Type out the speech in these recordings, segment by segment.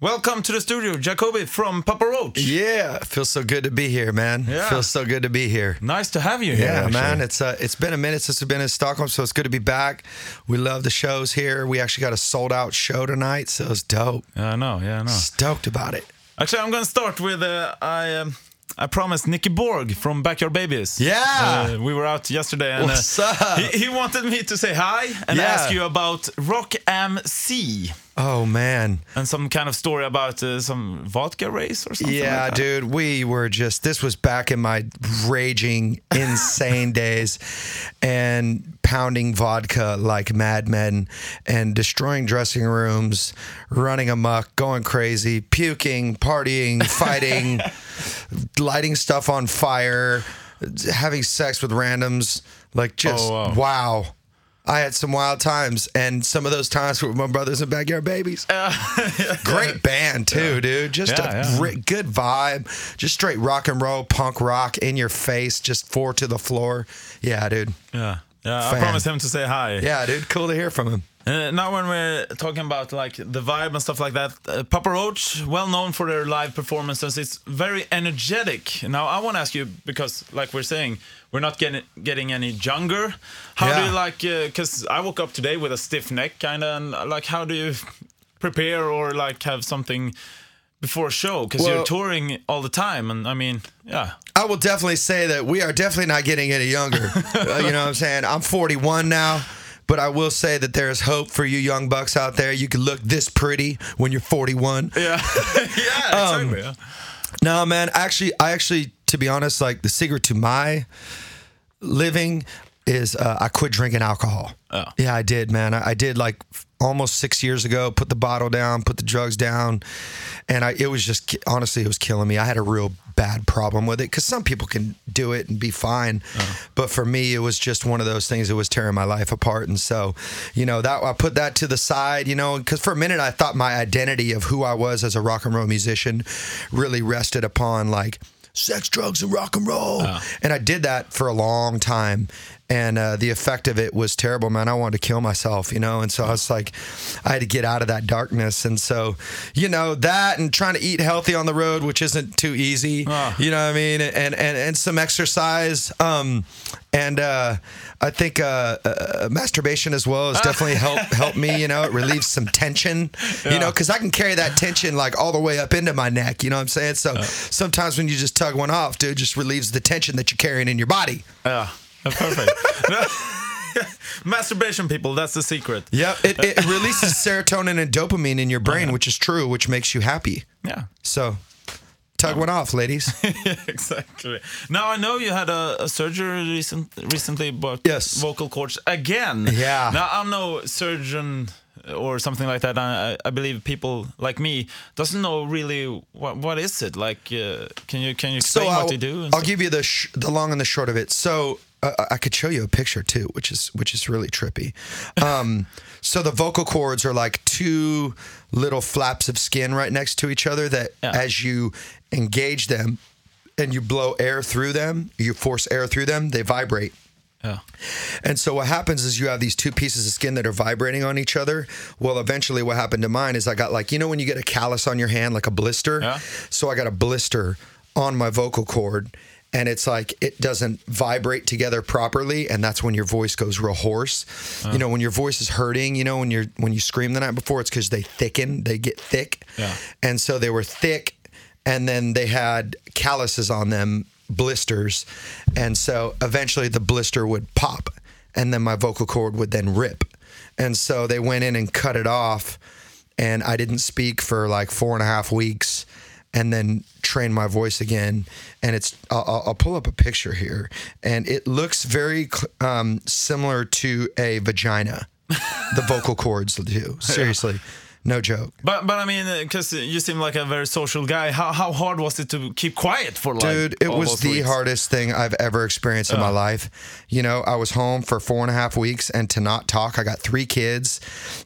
Welcome to the studio, Jacoby from Papa Roach. Yeah, feels so good to be here, man. Yeah. Feels so good to be here. Nice to have you here. Yeah, actually. man. It's uh, it's been a minute since we've been in Stockholm, so it's good to be back. We love the shows here. We actually got a sold out show tonight, so it's dope. Yeah, I know. Yeah, I know. Stoked about it. Actually, I'm gonna start with uh, I. Um, I promised Nicke Borg from Backyard Babies. Yeah. Uh, we were out yesterday and What's uh, up? He, he wanted me to say hi and Yeah. ask you about Rock MC Oh man. and some kind of story about uh, some vodka race or something. Yeah, like that. dude, we were just this was back in my raging, insane days and pounding vodka like madmen and destroying dressing rooms, running amok, going crazy, puking, partying, fighting, lighting stuff on fire, having sex with randoms, like just Oh, wow. wow. I had some wild times, and some of those times were with my brothers and backyard babies. Great band too, dude. Just Yeah, a yeah. good vibe. Just straight rock and roll, punk rock in your face, just four to the floor. Yeah, dude. Yeah. Yeah, I Fan. promised him to say hi. Yeah, dude. Cool to hear from him. Uh, now, when we're talking about like the vibe and stuff like that, uh, Papa Roach, well known for their live performances, it's very energetic. Now, I want to ask you because, like we're saying, we're not getting getting any younger. How do you like? Because I woke up today with a stiff neck, kind of, and uh, like, how do you prepare or like have something before a show? Because you're touring all the time, and I mean, yeah, I will definitely say that we are definitely not getting any younger. Uh, you know what I'm saying? I'm 41 now. But I will say that there is hope for you young bucks out there. You can look this pretty when you're 41. yeah, yeah, Um, exactly. No, man. Actually, I actually, to be honest, like the secret to my living is uh, I quit drinking alcohol. Oh. Yeah, I did, man. I, I did like almost six years ago. Put the bottle down, put the drugs down, and I it was just honestly it was killing me. I had a real bad problem with it because some people can do it and be fine, but for me it was just one of those things that was tearing my life apart. And so, you know, that I put that to the side, you know, because for a minute I thought my identity of who I was as a rock and roll musician really rested upon like sex, drugs, and rock and roll. And I did that for a long time. And uh, the effect of it was terrible, man. I wanted to kill myself, you know? And so I was like, I had to get out of that darkness. And so, you know, that and trying to eat healthy on the road, which isn't too easy, Ah. you know what I mean? And, and, and some exercise. Um, and uh, I think uh, uh, masturbation as well has definitely helped helped me. You know, it relieves some tension. You know, because I can carry that tension like all the way up into my neck. You know what I'm saying? So sometimes when you just tug one off, dude, it just relieves the tension that you're carrying in your body. Yeah, that's perfect. Masturbation, people, that's the secret. Yeah, it, it releases serotonin and dopamine in your brain, which is true, which makes you happy. Yeah, So tug one off, ladies. exactly. Now I know you had a, a surgery recent, recently, but Yes. vocal cords again. Yeah. Now I'm no surgeon or something like that. I, I believe people like me doesn't know really what what is it like. Uh, can you can you explain what I'll, they do? I'll stuff? give you the sh- the long and the short of it. So uh, I could show you a picture too, which is which is really trippy. Um, so the vocal cords are like two little flaps of skin right next to each other that, Yeah. as you engage them and you blow air through them, you force air through them, they vibrate. And so what happens is you have these two pieces of skin that are vibrating on each other. Well, eventually what happened to mine is I got like, you know when you get a callus on your hand like a blister? Yeah. So I got a blister on my vocal cord and it's like it doesn't vibrate together properly and that's when your voice goes real hoarse. You know when your voice is hurting, you know when you're when you scream the night before it's cuz they thicken, they get thick. Yeah. And so they were thick and then they had calluses on them, blisters. And so eventually the blister would pop and then my vocal cord would then rip. And so they went in and cut it off and I didn't speak for like four and a half weeks and then train my voice again. And it's, I'll, I'll- pull up a picture here and it looks very um, similar to a vagina, the vocal cords do. Seriously. No joke. But but I mean, uh, because you seem like a very social guy. How how hard was it to keep quiet for like? Dude, it was the weeks? hardest thing I've ever experienced in my oh. life. You know, I was home for four and a half weeks and to not talk. I got three kids.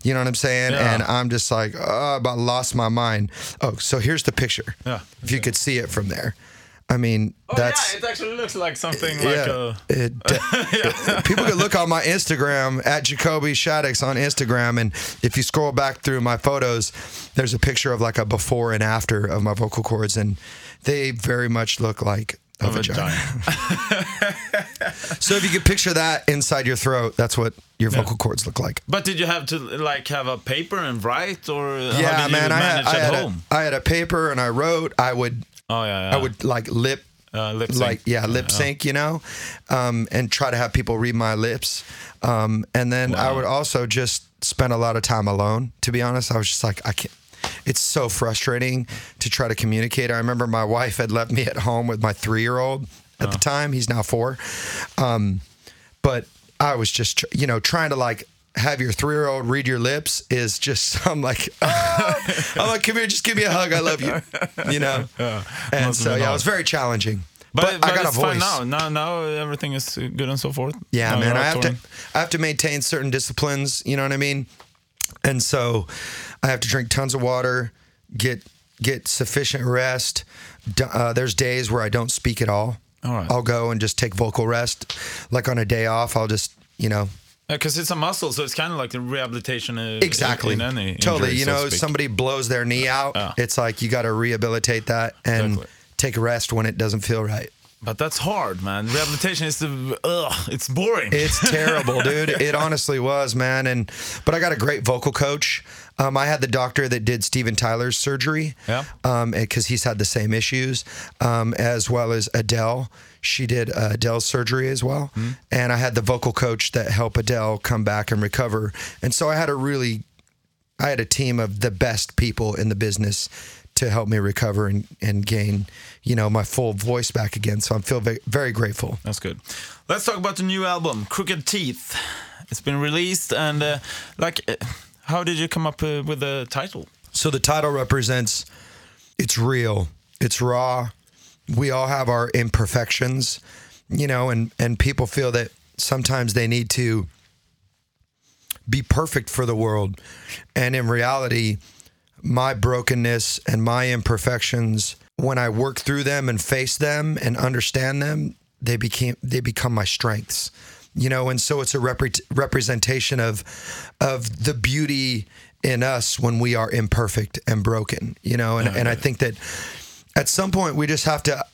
You know what I'm saying? Yeah. And I'm just like, oh, I about lost my mind. Oh, so here's the picture. Yeah. If you could see it from there. I mean, Oh, that's yeah, it actually looks like something like a. Uh, it, people can look on my Instagram at Jacoby Shaddix on Instagram, and if you scroll back through my photos, there's a picture of like a before and after of my vocal cords, and they very much look like a, a vagina. vagina. So if you could picture that inside your throat, that's what your vocal cords look like. But did you have to like have a paper and write, or yeah, man, I had, I, had a, I had a paper and I wrote. I would oh yeah, yeah. I would like lip uh, lip sync. like yeah lip sync you know? Um, and try to have people read my lips. Um, and then i Wow. would also just spend a lot of time alone to be honest. I was just like i can't it's so frustrating to try to communicate. I remember my wife had left me at home with my three-year-old at the time. He's now four. Um, but i was just tr- you know trying to like have your three-year-old read your lips is just i'm like "Ah." i'm like come here just give me a hug i love you you know and Must so yeah it was very challenging But, but, but I got a voice. now. Now, now everything is good and so forth. Yeah, Now man. I have to. I have to maintain certain disciplines, you know what I mean? And so I have to drink tons of water, get get sufficient rest. Uh, there's days where I don't speak at all. All right. I'll go and just take vocal rest. Like on a day off, I'll just, you know, Because it's a muscle, so it's kind of like the rehabilitation. Uh, exactly. In, in any totally. injury, you know, somebody blows their knee out, Yeah. it's like you got to rehabilitate that and Exactly. take a rest when it doesn't feel right. But that's hard, man. Rehabilitation is the ugh. It's boring. It's terrible, dude. It honestly was, man. And but I got a great vocal coach. Um, I had the doctor that did Steven Tyler's surgery. Yeah. Um, because he's had the same issues, um, as well as Adele. She did uh, Adele's surgery as well, and I had the vocal coach that helped Adele come back and recover. And so I had a really, I had a team of the best people in the business to help me recover and, and gain, you know, my full voice back again. So I feel very, very grateful. That's good. Let's talk about the new album, Crooked Teeth. It's been released, and uh, like, uh, how did you come up uh, with the title? So the title represents it's real, it's raw. We all have our imperfections, you know, and and people feel that sometimes they need to be perfect for the world. And in reality, my brokenness and my imperfections, when I work through them and face them and understand them, they became they become my strengths. You know, and so it's a repre- representation of of the beauty in us when we are imperfect and broken. You know, and, and I think that at some point we just have to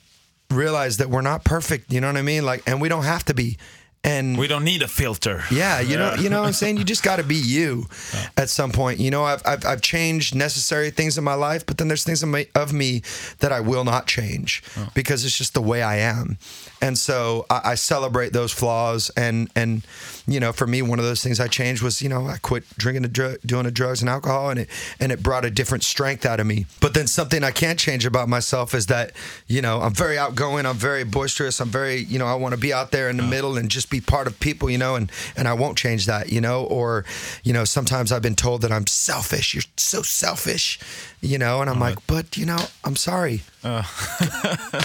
realize that we're not perfect. You know what I mean? Like, and we don't have to be. And We don't need a filter. yeah, you know, you know what I'm saying. You just got to be you at some point. You know, I've, I've I've changed necessary things in my life, but then there's things of me, of me that I will not change because it's just the way I am. And so I, I celebrate those flaws. And and you know, for me, one of those things I changed was you know I quit drinking the drug, doing the drugs and alcohol, and it and it brought a different strength out of me. But then something I can't change about myself is that you know I'm very outgoing, I'm very boisterous, I'm very you know I want to be out there in the middle and just be part of people, you know, and and I won't change that, you know. Or you know, sometimes I've been told that I'm selfish. You're so selfish, you know, and I'm like, but you know, I'm sorry.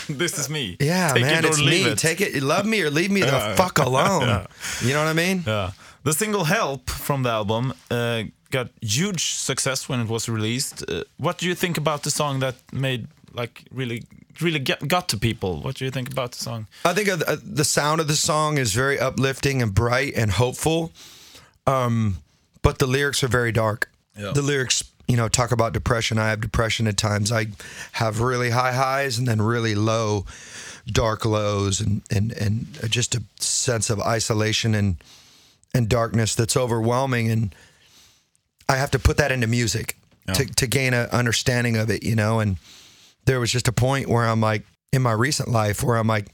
this is me. Yeah, Take man, it it's me. it. Take it, love me or leave me the fuck alone. You know what I mean? Yeah. The single "Help" from the album uh, got huge success when it was released. Uh, what do you think about the song that made like really really get, got to people? What do you think about the song? I think uh, the sound of the song is very uplifting and bright and hopeful, um, but the lyrics are very dark. Yeah. The lyrics, you know, talk about depression. I have depression at times. I have really high highs and then really low, dark lows, and and and just a sense of isolation and and darkness that's overwhelming. And I have to put that into music to to gain an understanding of it, you know. And there was just a point where I'm like, in my recent life, where I'm like,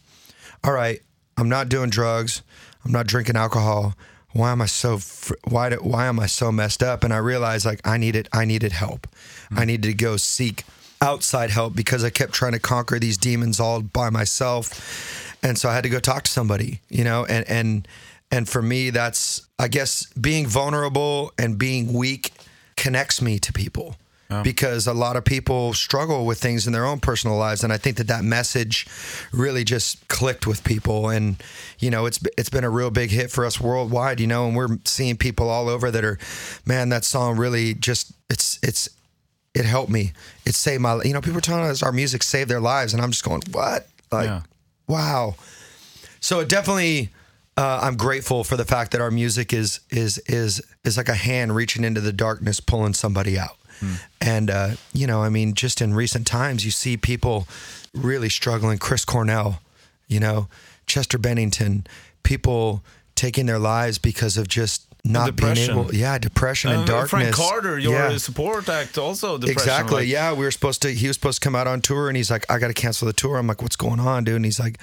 all right, I'm not doing drugs, I'm not drinking alcohol. Why am I so why do, why am I so messed up? And I realized like I needed I needed help. Mm. I needed to go seek outside help because I kept trying to conquer these demons all by myself. And so I had to go talk to somebody, you know, and and and for me that's I guess being vulnerable and being weak connects me to people because a lot of people struggle with things in their own personal lives and I think that that message really just clicked with people and you know it's it's been a real big hit for us worldwide you know and we're seeing people all over that are man that song really just it's it's it helped me it saved my you know people are telling us our music saved their lives and I'm just going what Like, Yeah. wow. So it definitely, uh, I'm grateful for the fact that our music is is is is like a hand reaching into the darkness, pulling somebody out. And uh, you know, I mean, just in recent times, you see people really struggling. Chris Cornell, you know, Chester Bennington, people taking their lives because of just not Depression. being able. Yeah, depression and Uh, darkness. Frank Carter, your Yeah. support act, also depression. Exactly. like- yeah, we were supposed to. He was supposed to come out on tour, and he's like, "I got to cancel the tour." I'm like, "What's going on, dude?" And he's like,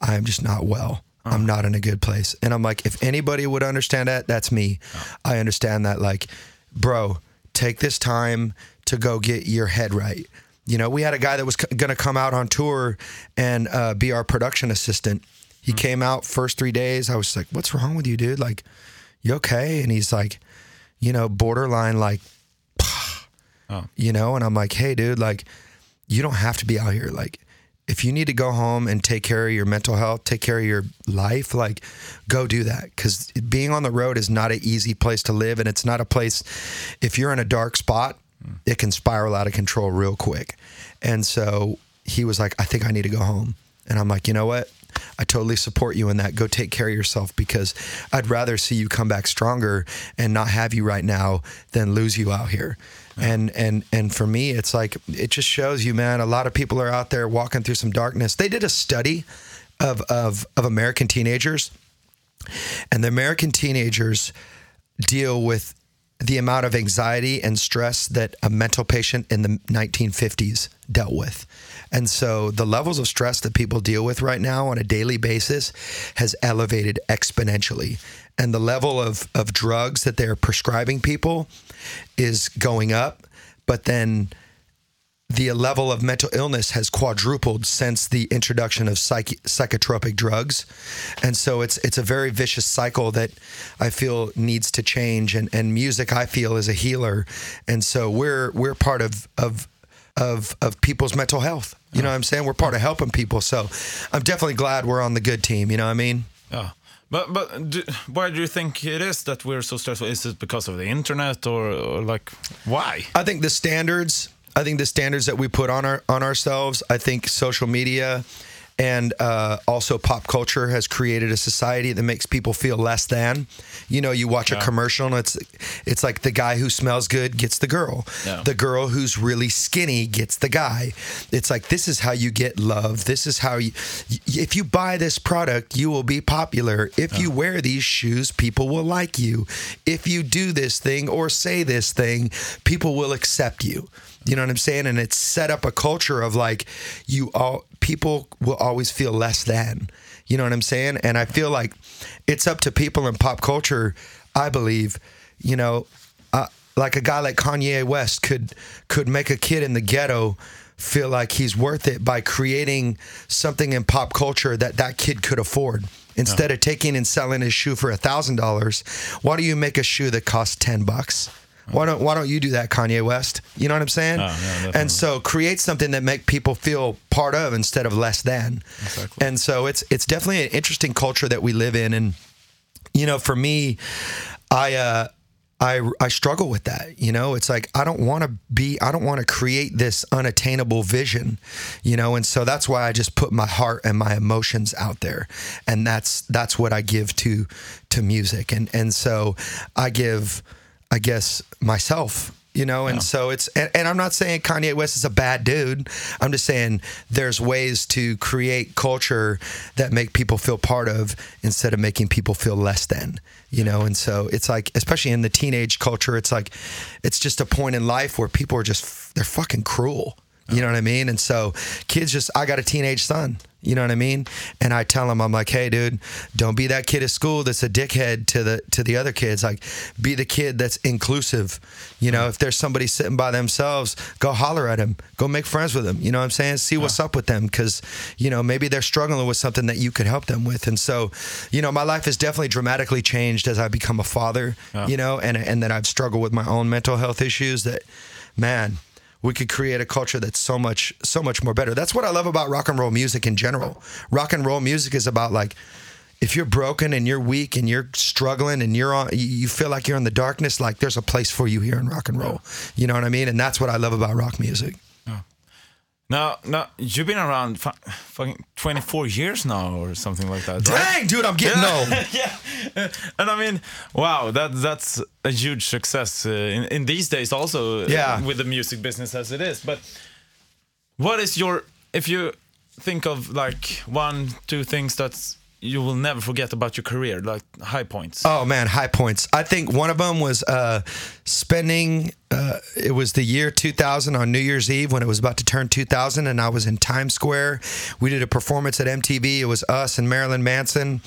"I'm just not well. I'm not in a good place." And I'm like, "If anybody would understand that, that's me. I understand that. Like, bro, take this time to go get your head right." You know, we had a guy that was c- going to come out on tour and uh, be our production assistant. He came out first three days. I was like, "What's wrong with you, dude? Like, you okay?" And he's like, you know, borderline like you know and i'm like hey dude like you don't have to be out here like if you need to go home and take care of your mental health take care of your life like go do that because being on the road is not an easy place to live and it's not a place if you're in a dark spot it can spiral out of control real quick and so he was like i think i need to go home and i'm like you know what I totally support you in that. Go take care of yourself because I'd rather see you come back stronger and not have you right now than lose you out here. And and and for me, it's like it just shows you, man. A lot of people are out there walking through some darkness. They did a study of of of American teenagers, and the American teenagers deal with the amount of anxiety and stress that a mental patient in the 1950s dealt with. And so the levels of stress that people deal with right now on a daily basis has elevated exponentially. And the level of, of drugs that they're prescribing people is going up. But then the level of mental illness has quadrupled since the introduction of psych- psychotropic drugs, and so it's it's a very vicious cycle that I feel needs to change. And, and music, I feel, is a healer, and so we're we're part of of of of people's mental health. You know what I'm saying? We're part of helping people. So I'm definitely glad we're on the good team. You know what I mean? Yeah. But but do, why do you think it is that we're so stressful? Is it because of the internet or, or like why? I think the standards. I think the standards that we put on our on ourselves. I think social media and uh, also pop culture has created a society that makes people feel less than. You know, you watch a commercial and it's it's like the guy who smells good gets the girl. Yeah. The girl who's really skinny gets the guy. It's like this is how you get love. This is how you if you buy this product, you will be popular. If you wear these shoes, people will like you. If you do this thing or say this thing, people will accept you. You know what I'm saying? And it's set up a culture of like you all people will always feel less than. You know what I'm saying? And I feel like it's up to people in pop culture, I believe, you know, uh, like a guy like Kanye West could could make a kid in the ghetto feel like he's worth it by creating something in pop culture that that kid could afford. Instead of taking and selling his shoe for a thousand dollars, why do you make a shoe that costs ten bucks? Why don't Why don't you do that, Kanye West? You know what I'm saying? Oh, yeah, and so create something that make people feel part of instead of less than. Exactly. And so it's it's definitely an interesting culture that we live in, and you know, for me, I uh, I I struggle with that. You know, it's like I don't want to be, I don't want to create this unattainable vision. You know, and so that's why I just put my heart and my emotions out there, and that's that's what I give to to music, and and so I give, I guess myself. You know, and so it's, and, and I'm not saying Kanye West is a bad dude. I'm just saying there's ways to create culture that make people feel part of instead of making people feel less than you know and so it's like especially in the teenage culture it's like it's just a point in life where people are just they're fucking cruel you know what i mean? And so kids just i got a teenage son. You know what i mean? And i tell him i'm like hey dude don't be that kid at school that's a dickhead to the to the other kids. Like be the kid that's inclusive. You know if there's somebody sitting by themselves go holler at him go make friends with them you know what i'm saying? See what's up with them because you know maybe they're struggling with something that you could help them with. And so you know my life has definitely dramatically changed as i become a father you know and and that i've struggled with my own mental health issues that man we could create a culture that's so much so much more better. That's what i love about rock and roll music in general. Rock and roll music is about like if you're broken and you're weak and you're struggling and you're on you- feel like you're in the darkness like there's a place for you here in rock and roll. You know what i mean? And that's what i love about rock music Now, now you've been around fu- fucking 24 years now, or something like that. right? Dang, dude, I'm getting old. yeah, and I mean, wow, that that's a huge success uh, in, in these days, also. uh, Yeah. with the music business as it is. But what is your if you think of like one, two things that you will never forget about your career, like high points? Oh man, high points. I think one of them was uh, spending. Uh, it was the year 2000 on New Year's Eve when it was about to turn 2000, and I was in Times Square. We did a performance at MTV. It was us and Marilyn Manson,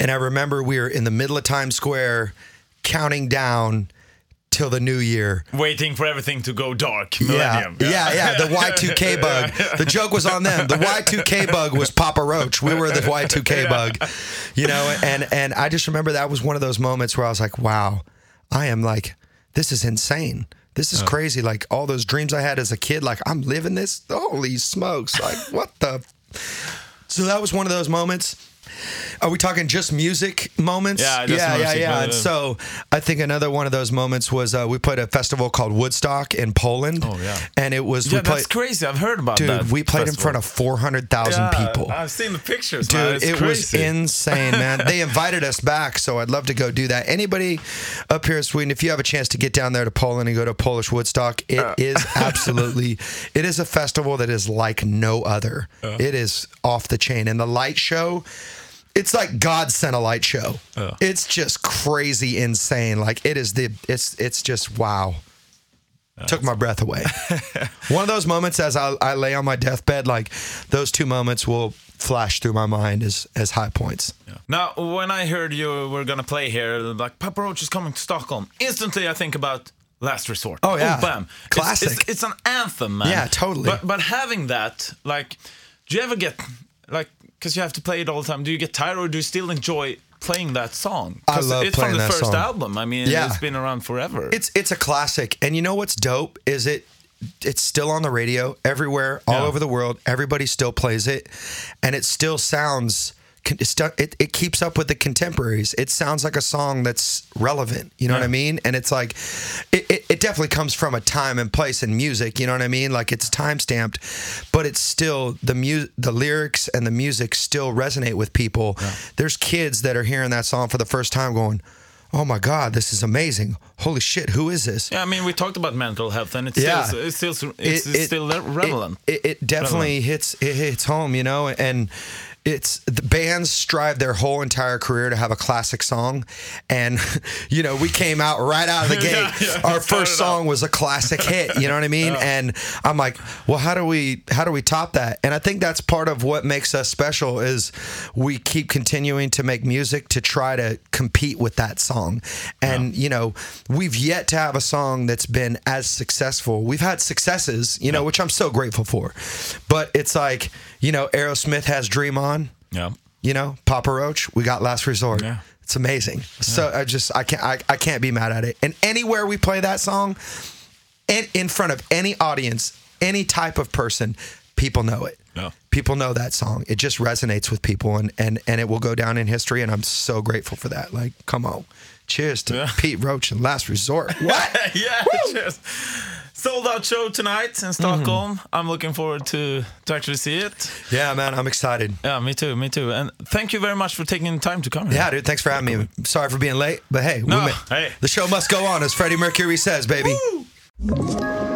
and I remember we were in the middle of Times Square, counting down till the new year. Waiting for everything to go dark. Yeah, Millennium. yeah, yeah. The Y2K bug. The joke was on them. The Y2K bug was Papa Roach. We were the Y2K bug, you know. And and I just remember that was one of those moments where I was like, wow, I am like, this is insane. This is crazy. Like all those dreams I had as a kid, like I'm living this. Holy smokes! Like what the. So that was one of those moments. Are we talking just music moments? Yeah, yeah, yeah, yeah. And uh, so I think another one of those moments was uh, we played a festival called Woodstock in Poland. Oh, yeah. and it was Yeah, we played. that's crazy. I've heard about Dude, that. we played in front of four hundred thousand Yeah, people. I've seen the pictures. man. Dude, it was insane, man. they invited us back, so I'd love to go do that. Anybody up here in Sweden, if you have a chance to get down there to Poland and go to Polish Woodstock, it is absolutely, it is a festival that is like no other. It is off the chain, and the light show. It's like God sent a light show. It's just crazy insane. Like it is the it's it's just wow. Took my breath away. One of those moments as I, I lay on my deathbed, like those two moments will flash through my mind as as high points. Now, when I heard you were gonna play here, like Papa Roach is coming to Stockholm, instantly I think about Last Resort. Oh, yeah. Oh, bam, It's- Classic. It's, it's, an anthem, man. Yeah, totally. But but having that, like, do you ever get like because you have to play it all the time? Do you get tired, or do you still enjoy playing that song? I love it's playing from the that first song. album. I mean, Yeah. it's been around forever. It's it's a classic, and you know what's dope is it. It's still on the radio everywhere, all Yeah. over the world. Everybody still plays it, and it still sounds. It, it, keeps up with the contemporaries. It sounds like a song that's relevant. You know what I mean? And it's like, it, it, it definitely comes from a time and place in music. You know what I mean? Like it's time stamped, but it's still the mu- the lyrics and the music still resonate with people. There's kids that are hearing that song for the first time, going, "Oh my God, this is amazing! Holy shit, who is this?" yeah, I mean, we talked about mental health, and it's Yeah. still it's still it's, It- it's it- still relevant. It, it, it definitely hits it hits home, you know, and it's the bands strive their whole entire career to have a classic song, and you know we came out right out of the gate. Yeah, yeah, Our first out. song was a classic hit. You know what I mean? And I'm like, well, how do we how do we top that? And I think that's part of what makes us special is we keep continuing to make music to try to compete with that song. And you know, we've yet to have a song that's been as successful. We've had successes, you know, which I'm so grateful for. But it's like, you know, Aerosmith has Dream On, yeah. you know, Papa Roach, we got Last Resort. Yeah. It's amazing. So I just I can't I, I can't be mad at it. And anywhere we play that song, and in front of any audience, any type of person, people know it. Yeah. People know that song. It just resonates with people and and and it will go down in history and I'm so grateful for that. Like, come on. Cheers to Yeah. Pete Roach and Last Resort. What? yeah, just sold out show tonight in mhm. Stockholm. I'm looking forward to to actually see it. yeah, man, I'm excited. Yeah, me too, me too. And thank you very much for taking the time to come here. Yeah, dude, thanks for having me. Sorry for being late, but hey, we No, ma- hey. the show must go on as Freddie Mercury says, baby. Ett